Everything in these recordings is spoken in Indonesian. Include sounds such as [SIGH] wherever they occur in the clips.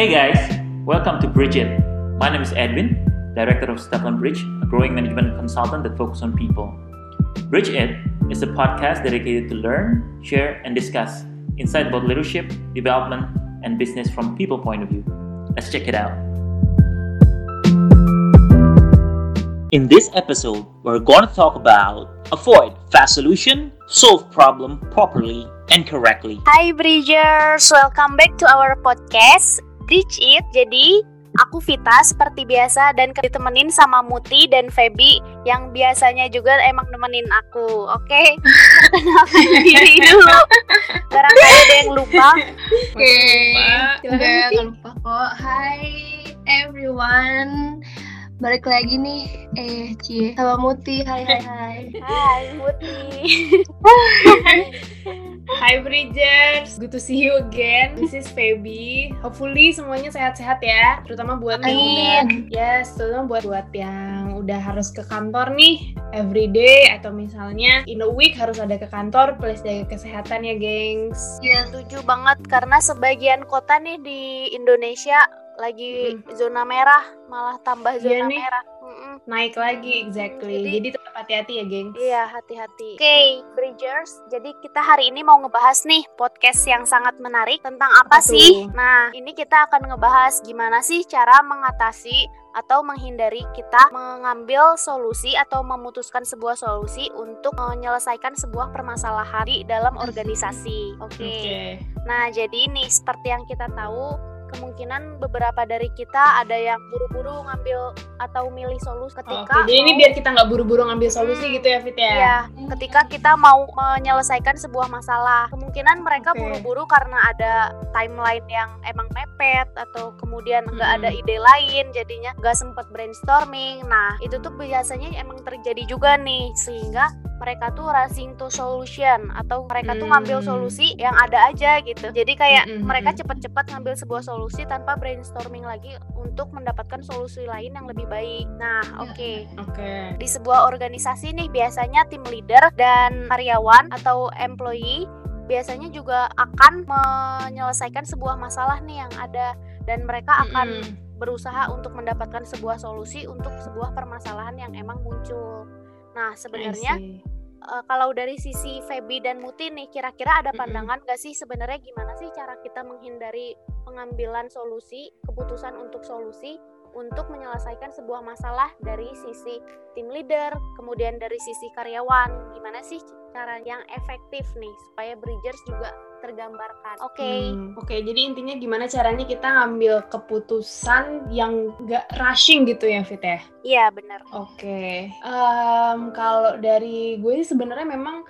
Hey guys, welcome to Bridge. My name is Edwin, Director of Stepland Bridge, a growing management consultant that focuses on people. Bridge is a podcast dedicated to learn, share, and discuss insight about leadership, development, and business from people point of view. Let's check it out. In this episode, we're going to talk about avoid fast solution, solve problem properly and correctly. Hi Bridgers, welcome back to our podcast Bridge It. Jadi aku Vita seperti biasa dan ditemenin sama Muti dan Feby yang biasanya juga emang nemenin aku. Oke, kenalkan [LAUGHS] diri dulu. Barangkali ada yang lupa. Oke, Silakan, enggak lupa kok. Hai everyone, balik lagi nih. Eh, Cie, sama Muti. Hai, hai, hai. Hai Muti. [LAUGHS] Hi Bridgers, good to see you again. This is Feby. Hopefully semuanya sehat-sehat ya, terutama buat yang udah, yes, terutama buat buat yang udah harus ke kantor nih every day atau misalnya in a week harus ada ke kantor, please jaga kesehatan ya, gengs. Yes. Setuju banget karena sebagian kota nih di Indonesia lagi zona merah, malah tambah Iya zona nih. merah. Mm-mm. Naik lagi, exactly. Jadi- Jadi, tetap hati-hati ya, gengs. Iya, hati-hati. Oke, Bridgers. Jadi kita hari ini mau ngebahas nih podcast yang sangat menarik tentang apa, Apa sih? tuh? Nah, ini kita akan ngebahas gimana sih cara mengatasi atau menghindari kita mengambil solusi atau memutuskan sebuah solusi untuk menyelesaikan sebuah permasalahan di dalam organisasi. Oke. Oke. Nah, jadi ini seperti yang kita tahu, kemungkinan beberapa dari kita ada yang buru-buru ngambil atau milih solusi ketika Oke, jadi ini biar kita nggak buru-buru ngambil solusi Hmm. gitu ya, Fit ya? Iya, ketika kita mau menyelesaikan sebuah masalah, kemungkinan mereka buru-buru karena ada timeline yang emang mepet atau kemudian nggak ada Mm-mm. ide lain, jadinya nggak sempet brainstorming. Nah, itu tuh biasanya emang terjadi juga nih, sehingga mereka tuh rushing to solution atau mereka tuh ngambil Hmm. solusi yang ada aja gitu. Jadi kayak Mm-mm, mereka mm-mm. cepet-cepet ngambil sebuah solusi tanpa brainstorming lagi untuk mendapatkan solusi lain yang lebih baik. Nah, Ya. oke Oke. di sebuah organisasi nih biasanya tim leader dan karyawan atau employee biasanya juga akan menyelesaikan sebuah masalah nih yang ada dan mereka akan Mm-mm. berusaha untuk mendapatkan sebuah solusi untuk sebuah permasalahan yang emang muncul. Nah, sebenarnya eh, kalau dari sisi Feby dan Muti nih kira-kira ada pandangan gak sih sebenarnya gimana sih cara kita menghindari pengambilan solusi, keputusan untuk solusi untuk menyelesaikan sebuah masalah dari sisi tim leader, kemudian dari sisi karyawan. Gimana sih cara yang efektif nih supaya Bridgers juga tergambarkan. Oke. Hmm, Oke, jadi intinya gimana caranya kita ngambil keputusan yang gak rushing gitu ya, Fit ya? Iya, benar. Oke, Em, kalau dari gue sih sebenarnya memang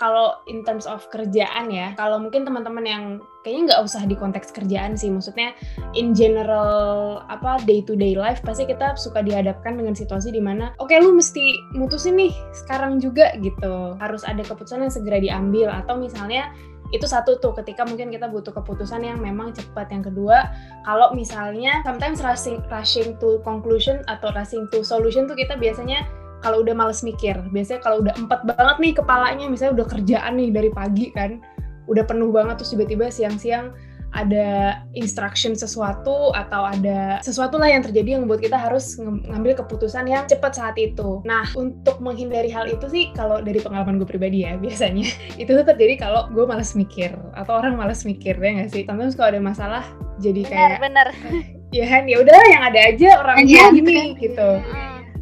kalau in terms of kerjaan ya, kalau mungkin teman-teman yang kayaknya nggak usah di konteks kerjaan sih, maksudnya in general apa day to day life pasti kita suka dihadapkan dengan situasi di mana, oke lu mesti mutusin nih sekarang juga gitu, harus ada keputusan yang segera diambil. Atau misalnya itu satu tuh ketika mungkin kita butuh keputusan yang memang cepat. Yang kedua kalau misalnya sometimes rushing rushing to conclusion atau rushing to solution tuh kita biasanya kalau udah males mikir. Biasanya kalau udah empat banget nih kepalanya misalnya udah kerjaan nih dari pagi kan udah penuh banget terus tiba-tiba siang-siang ada instruction sesuatu atau ada sesuatu lah yang terjadi yang membuat kita harus ngambil keputusan yang cepat saat itu. Nah, untuk menghindari hal itu sih kalau dari pengalaman gue pribadi ya [LAUGHS] biasanya itu tuh terjadi kalau gue males mikir atau orang males mikir ya nggak sih? Sometimes kalau ada masalah jadi kayak benar. [LAUGHS] ya kan ya udah yang ada aja orang Aja, gini gitu gitu.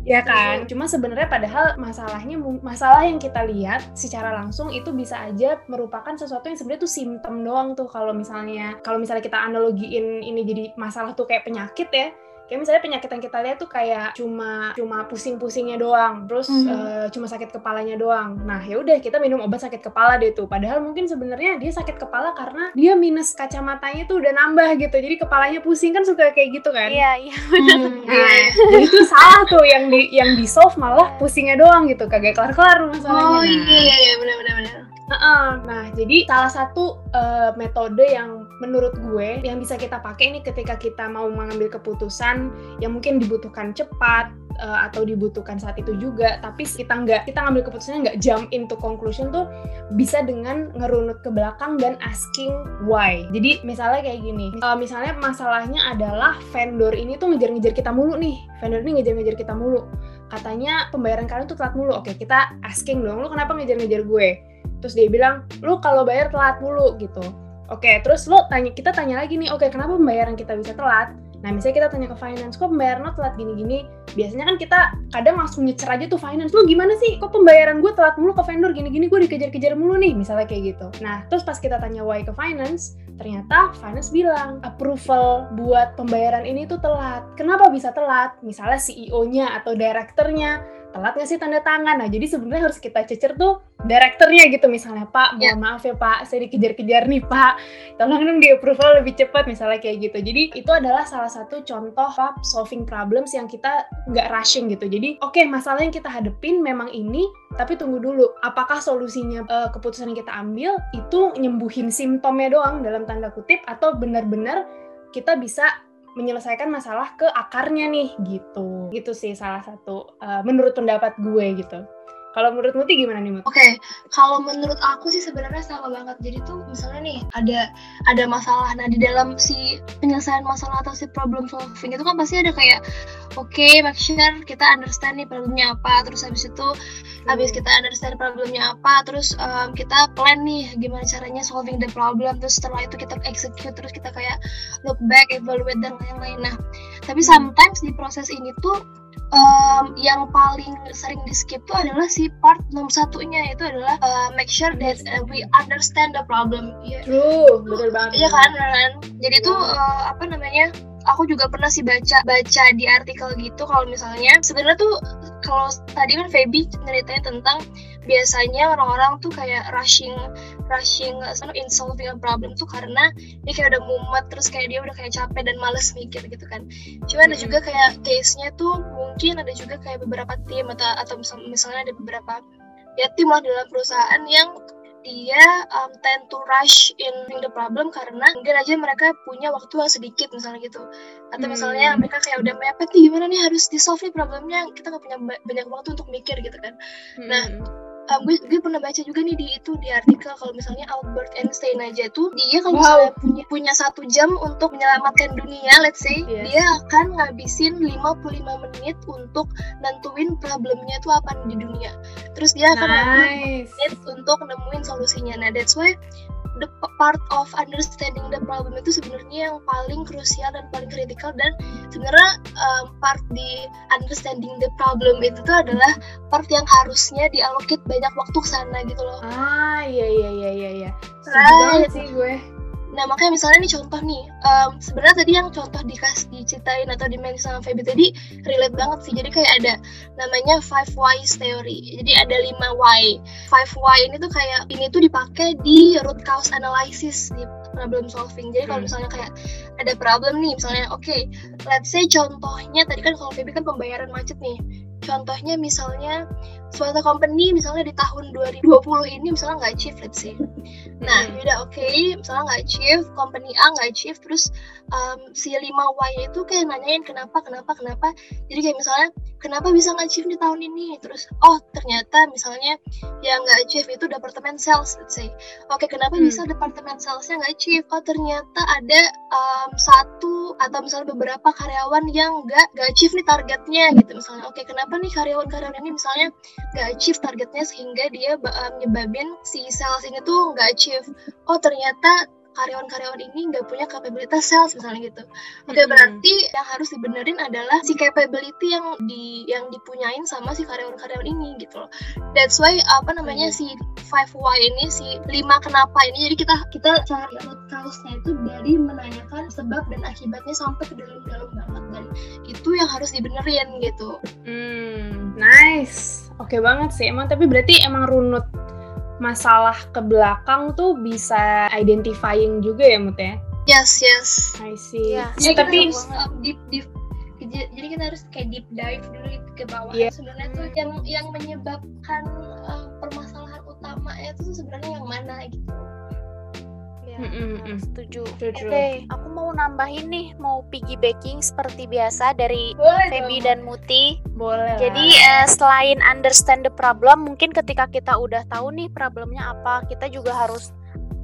Ya kan, cuma sebenarnya padahal masalahnya masalah yang kita lihat secara langsung itu bisa aja merupakan sesuatu yang sebenarnya tuh simptom doang tuh kalau misalnya kalau misalnya kita analogiin ini jadi masalah tuh kayak penyakit ya. Kayak misalnya penyakit yang kita lihat tuh kayak cuma cuma pusing-pusingnya doang, terus Mhm. eh, cuma sakit kepalanya doang. Nah, ya udah kita minum obat sakit kepala deh tuh. Padahal mungkin sebenarnya dia sakit kepala karena dia minus kacamatanya tuh udah nambah gitu. Jadi kepalanya pusing kan suka kayak gitu kan. Iya, iya. Hmm, Nah, jadi itu salah tuh yang di yang di solve malah pusingnya doang gitu, kagak kelar-kelar masalahnya. Oh Nah, iya iya iya benar benar benar. Nah, jadi salah satu uh, metode yang menurut gue yang bisa kita pakai ini ketika kita mau mengambil keputusan yang mungkin dibutuhkan cepat uh, atau dibutuhkan saat itu juga, tapi kita nggak kita ngambil keputusannya nggak jump into conclusion tuh bisa dengan ngerunut ke belakang dan asking why. Jadi misalnya kayak gini, uh, misalnya masalahnya adalah vendor ini tuh ngejar-ngejar kita mulu nih, vendor ini ngejar-ngejar kita mulu. Katanya pembayaran kalian tuh telat mulu. Oke, kita asking dong, lu kenapa ngejar-ngejar gue? terus dia bilang lu kalau bayar telat mulu gitu oke terus lo tanya kita tanya lagi nih oke kenapa pembayaran kita bisa telat Nah, misalnya kita tanya ke finance, kok pembayaran lo telat gini-gini? Biasanya kan kita kadang langsung nyecer aja tuh finance, lo gimana sih? Kok pembayaran gue telat mulu ke vendor gini-gini, gue dikejar-kejar mulu nih, misalnya kayak gitu. Nah, terus pas kita tanya why ke finance, ternyata finance bilang approval buat pembayaran ini tuh telat. Kenapa bisa telat? Misalnya CEO-nya atau direkturnya telat nggak sih tanda tangan? Nah, jadi sebenarnya harus kita cecer tuh direkturnya gitu misalnya, Pak, mohon yeah. maaf ya Pak, saya dikejar-kejar nih Pak, tolong dong di approval lebih cepat misalnya kayak gitu. Jadi itu adalah salah satu contoh Pak solving problems yang kita nggak rushing gitu. Jadi oke okay, masalah yang kita hadepin memang ini, tapi tunggu dulu, apakah solusinya uh, keputusan yang kita ambil itu nyembuhin simptomnya doang dalam tanda kutip atau benar-benar kita bisa menyelesaikan masalah ke akarnya nih gitu. Gitu sih salah satu uh, menurut pendapat gue gitu kalau menurut Muti gimana nih Mut? Oke, okay. kalau menurut aku sih sebenarnya sama banget. Jadi tuh misalnya nih ada ada masalah. Nah di dalam si penyelesaian masalah atau si problem solving itu kan pasti ada kayak oke okay, make sure kita understand nih problemnya apa. Terus habis itu hmm. habis kita understand problemnya apa, terus um, kita plan nih gimana caranya solving the problem. Terus setelah itu kita execute terus kita kayak look back, evaluate dan lain-lain. Nah tapi hmm. sometimes di proses ini tuh um, yang paling sering di skip itu adalah si part nomor satunya itu adalah uh, make sure that uh, we understand the problem. Yeah. True, betul banget. Iya kan, kan. Jadi tuh uh, apa namanya? Aku juga pernah sih baca baca di artikel gitu kalau misalnya sebenarnya tuh kalau tadi kan Feby nyeritain tentang biasanya orang-orang tuh kayak rushing rushing sana in solving a problem tuh karena dia kayak udah mumet terus kayak dia udah kayak capek dan males mikir gitu kan. Cuma ada juga kayak case-nya tuh mungkin ada juga kayak beberapa tim atau atau misalnya ada beberapa ya tim lah dalam perusahaan yang dia um, tend to rush in the problem karena mungkin aja mereka punya waktu yang sedikit misalnya gitu. Atau hmm. misalnya mereka kayak udah mepet nih gimana nih harus di solve nih problemnya? Kita nggak punya banyak waktu untuk mikir gitu kan. Hmm. nah um, gue, gue pernah baca juga nih di itu di artikel kalau misalnya Albert Einstein aja tuh dia kalau wow. misalnya punya punya satu jam untuk menyelamatkan dunia let's say yes. dia akan ngabisin 55 menit untuk nentuin problemnya tuh apa di dunia terus dia akan nice. Untuk nemuin solusinya nah that's why the part of understanding the problem itu sebenarnya yang paling krusial dan paling kritikal dan sebenarnya um, part di understanding the problem itu tuh adalah part yang harusnya dialokit banyak waktu ke sana gitu loh. Ah iya iya iya iya iya. Right. sih gue. Nah makanya misalnya nih contoh nih, um, sebenarnya tadi yang contoh dikasih diceritain atau dimain sama Feby tadi relate banget sih. Jadi kayak ada namanya five whys theory. Jadi ada lima why. Five why ini tuh kayak ini tuh dipakai di root cause analysis di problem solving. Jadi kalau hmm. misalnya kayak ada problem nih, misalnya oke, okay, let's say contohnya tadi kan kalau Feby kan pembayaran macet nih. Contohnya misalnya suatu company misalnya di tahun 2020 ini misalnya nggak achieve let's say. Nah hmm. udah oke okay, misalnya nggak achieve company A nggak achieve terus um, si 5Y itu kayak nanyain kenapa kenapa kenapa. Jadi kayak misalnya kenapa bisa nggak achieve di tahun ini? Terus oh ternyata misalnya yang nggak achieve itu departemen sales let's say. Oke okay, kenapa hmm. bisa departemen salesnya nggak achieve? Oh ternyata ada um, satu atau misalnya beberapa karyawan yang nggak nggak achieve nih targetnya gitu misalnya. Oke okay, kenapa nih karyawan-karyawan ini? Misalnya nggak achieve targetnya sehingga dia uh, nyebabin si sales ini tuh nggak achieve. Oh ternyata karyawan-karyawan ini nggak punya kapabilitas sales misalnya gitu. Oke okay, berarti yang harus dibenerin adalah si capability yang di yang dipunyain sama si karyawan-karyawan ini gitu loh. That's why apa namanya si five why ini si lima kenapa ini jadi kita kita cari root cause-nya itu dari menanyakan sebab dan akibatnya sampai ke dalam-dalam banget dan itu yang harus dibenerin gitu. Hmm, nice Oke okay banget sih emang tapi berarti emang runut masalah ke belakang tuh bisa identifying juga ya Mut ya? Yes yes. I see. Yeah. Ya, tapi harus, uh, deep deep jadi kita harus kayak deep dive dulu ke bawah yeah. sebenarnya tuh yang yang menyebabkan uh, permasalahan utamanya itu tuh sebenarnya yang mana gitu Ya, Mm, mm, benar, mm. setuju. Oke, true. aku mau nambahin nih, mau piggybacking seperti biasa dari boleh Feby dong. dan Muti. Boleh. Jadi eh, selain understand the problem, mungkin ketika kita udah tahu nih problemnya apa, kita juga harus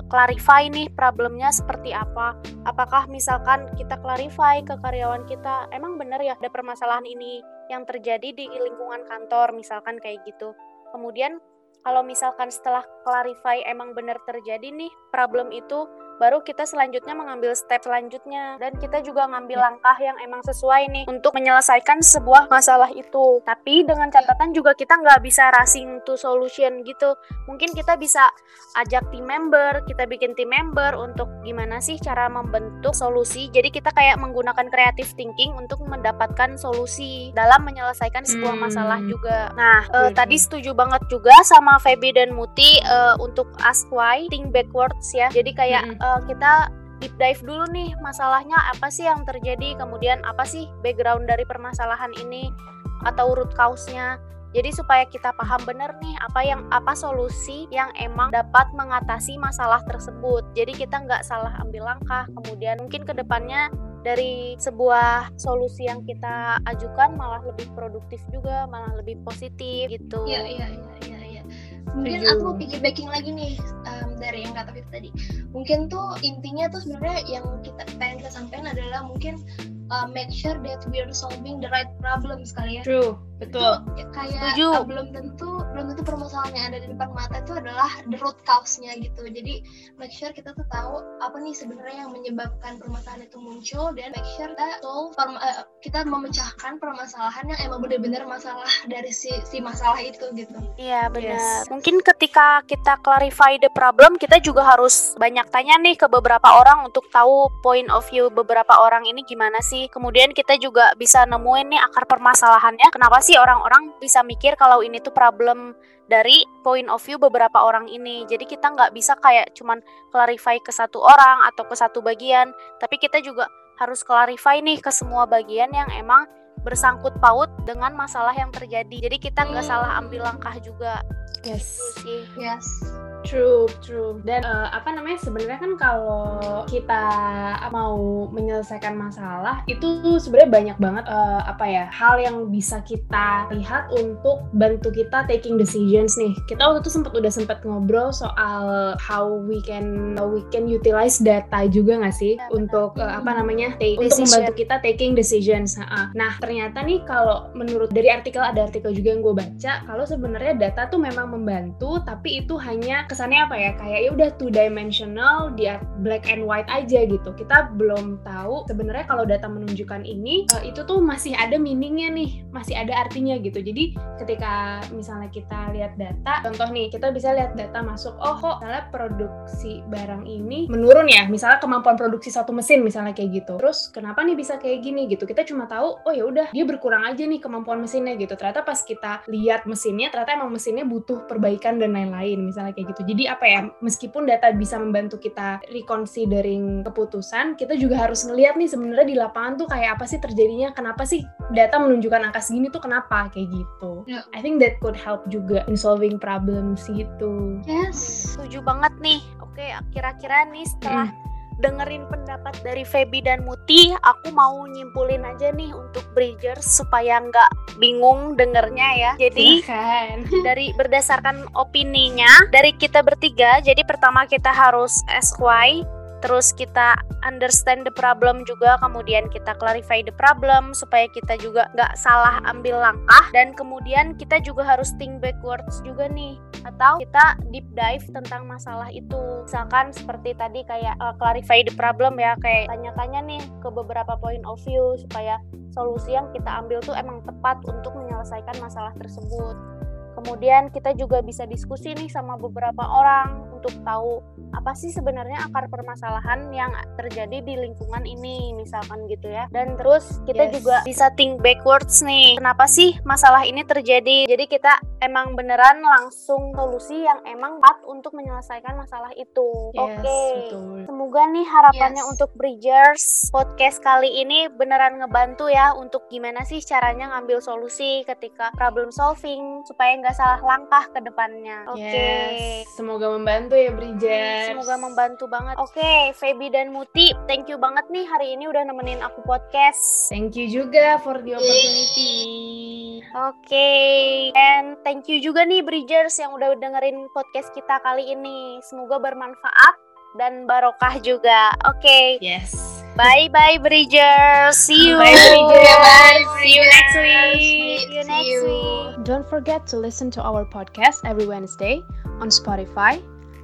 clarify nih problemnya seperti apa. Apakah misalkan kita clarify ke karyawan kita, emang bener ya ada permasalahan ini yang terjadi di lingkungan kantor, misalkan kayak gitu. Kemudian kalau misalkan setelah clarify emang benar terjadi nih problem itu, baru kita selanjutnya mengambil step selanjutnya dan kita juga ngambil langkah yang emang sesuai nih untuk menyelesaikan sebuah masalah itu. Tapi dengan catatan juga kita nggak bisa rushing to solution gitu. Mungkin kita bisa ajak tim member, kita bikin tim member untuk gimana sih cara membentuk solusi. Jadi kita kayak menggunakan creative thinking untuk mendapatkan solusi dalam menyelesaikan sebuah Hmm. masalah juga. Nah, eh, Betul. tadi setuju banget juga sama Feby dan Muti eh, untuk ask why, think backwards ya. Jadi kayak Mm-mm. Eh, kita deep dive dulu nih masalahnya apa sih yang terjadi, kemudian apa sih background dari permasalahan ini atau root cause-nya. Jadi supaya kita paham benar nih apa yang apa solusi yang emang dapat mengatasi masalah tersebut. Jadi kita nggak salah ambil langkah. Kemudian mungkin ke depannya dari sebuah solusi yang kita ajukan malah lebih produktif juga, malah lebih positif gitu. Iya iya iya iya. Mungkin Setuju. aku mau piggybacking lagi nih em, dari yang kata kita tadi. Mungkin tuh intinya tuh sebenarnya yang kita pengen kita sampaikan adalah mungkin uh, make sure that we are solving the right problems kali ya. True, betul. Itu ya kayak Setuju. uh, belum tentu belum tentu permasalahan yang ada di depan mata itu adalah the root cause-nya gitu. Jadi make sure kita tuh tahu apa nih sebenarnya yang menyebabkan permasalahan itu muncul dan make sure kita solve eh, kita memecahkan permasalahan yang emang benar-benar masalah dari si si masalah itu gitu. Iya benar. Yes. Mungkin ketika kita clarify the problem, kita juga harus banyak tanya nih ke beberapa orang untuk tahu point of view beberapa orang ini gimana sih. Kemudian kita juga bisa nemuin nih akar permasalahannya. Kenapa sih orang-orang bisa mikir kalau ini tuh problem dari point of view beberapa orang ini. Jadi kita nggak bisa kayak cuman clarify ke satu orang atau ke satu bagian, tapi kita juga harus clarify nih ke semua bagian yang emang bersangkut paut dengan masalah yang terjadi. Jadi kita nggak Hmm. salah ambil langkah juga. Yes. Itu sih. Yes. True, true. Dan eh, apa namanya sebenarnya kan kalau kita mau menyelesaikan masalah itu sebenarnya banyak banget eh, apa ya hal yang bisa kita lihat untuk bantu kita taking decisions nih. Kita waktu itu sempat udah sempat ngobrol soal how we can how we can utilize data juga nggak sih Ya, benar. untuk eh, apa namanya take- untuk membantu kita taking decisions. Nah ternyata nih kalau menurut dari artikel ada artikel juga yang gue baca kalau sebenarnya data tuh memang membantu tapi itu hanya kesannya apa ya? Kayak ya udah two dimensional dia black and white aja gitu. Kita belum tahu sebenarnya kalau data menunjukkan ini eh, itu tuh masih ada meaningnya nih masih ada artinya gitu. Jadi ketika misalnya kita lihat data contoh nih kita bisa lihat data masuk oh kok misalnya produksi barang ini menurun ya? Misalnya kemampuan produksi satu mesin misalnya kayak gitu. Terus kenapa nih bisa kayak gini gitu? Kita cuma tahu oh ya udah dia berkurang aja nih kemampuan mesinnya gitu. Ternyata pas kita lihat mesinnya ternyata emang mesinnya butuh perbaikan dan lain-lain misalnya kayak gitu jadi apa ya meskipun data bisa membantu kita reconsidering keputusan kita juga harus ngelihat nih sebenarnya di lapangan tuh kayak apa sih terjadinya kenapa sih data menunjukkan angka segini tuh kenapa kayak gitu Ya. I think that could help juga in solving problems gitu Yes. Setuju banget nih. Oke, kira-kira nih setelah dengerin pendapat dari Feby dan Muti, aku mau nyimpulin aja nih untuk Bridgers supaya nggak bingung dengernya ya. Jadi Silahkan. [LAUGHS] dari berdasarkan opininya dari kita bertiga, jadi pertama kita harus why, terus kita understand the problem juga, kemudian kita clarify the problem supaya kita juga nggak salah ambil langkah, dan kemudian kita juga harus think backwards juga nih, atau kita deep dive tentang masalah itu. Misalkan seperti tadi kayak uh, clarify the problem ya, kayak tanya-tanya nih ke beberapa point of view supaya solusi yang kita ambil tuh emang tepat untuk menyelesaikan masalah tersebut. Kemudian kita juga bisa diskusi nih sama beberapa orang untuk tahu apa sih sebenarnya akar permasalahan yang terjadi di lingkungan ini misalkan gitu ya dan terus kita Yes. juga bisa think backwards nih kenapa sih masalah ini terjadi jadi kita emang beneran langsung solusi yang emang tepat untuk menyelesaikan masalah itu Yes, oke betul. Semoga nih harapannya Yes. untuk Bridgers podcast kali ini beneran ngebantu ya untuk gimana sih caranya ngambil solusi ketika problem solving supaya nggak salah langkah ke depannya. Oke. Yes, semoga membantu ya Bridget. Semoga membantu banget. Oke, Feby dan Muti, thank you banget nih hari ini udah nemenin aku podcast. Thank you juga for the opportunity. Oke, and thank you juga nih Bridgers yang udah dengerin podcast kita kali ini. Semoga bermanfaat dan barokah juga. Oke, Yes. Bye bye Bridgers. See you. Bye, Bridgers. Bye, See you next week. See you See you. week. Don't forget to listen to our podcast every Wednesday on Spotify,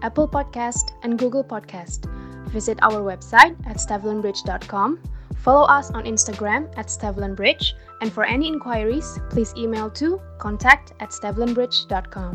Apple Podcast, and Google Podcast. Visit our website at stevlinbridge.com. Follow us on Instagram at stevlinbridge. And for any inquiries, please email to contact at stevlinbridge.com.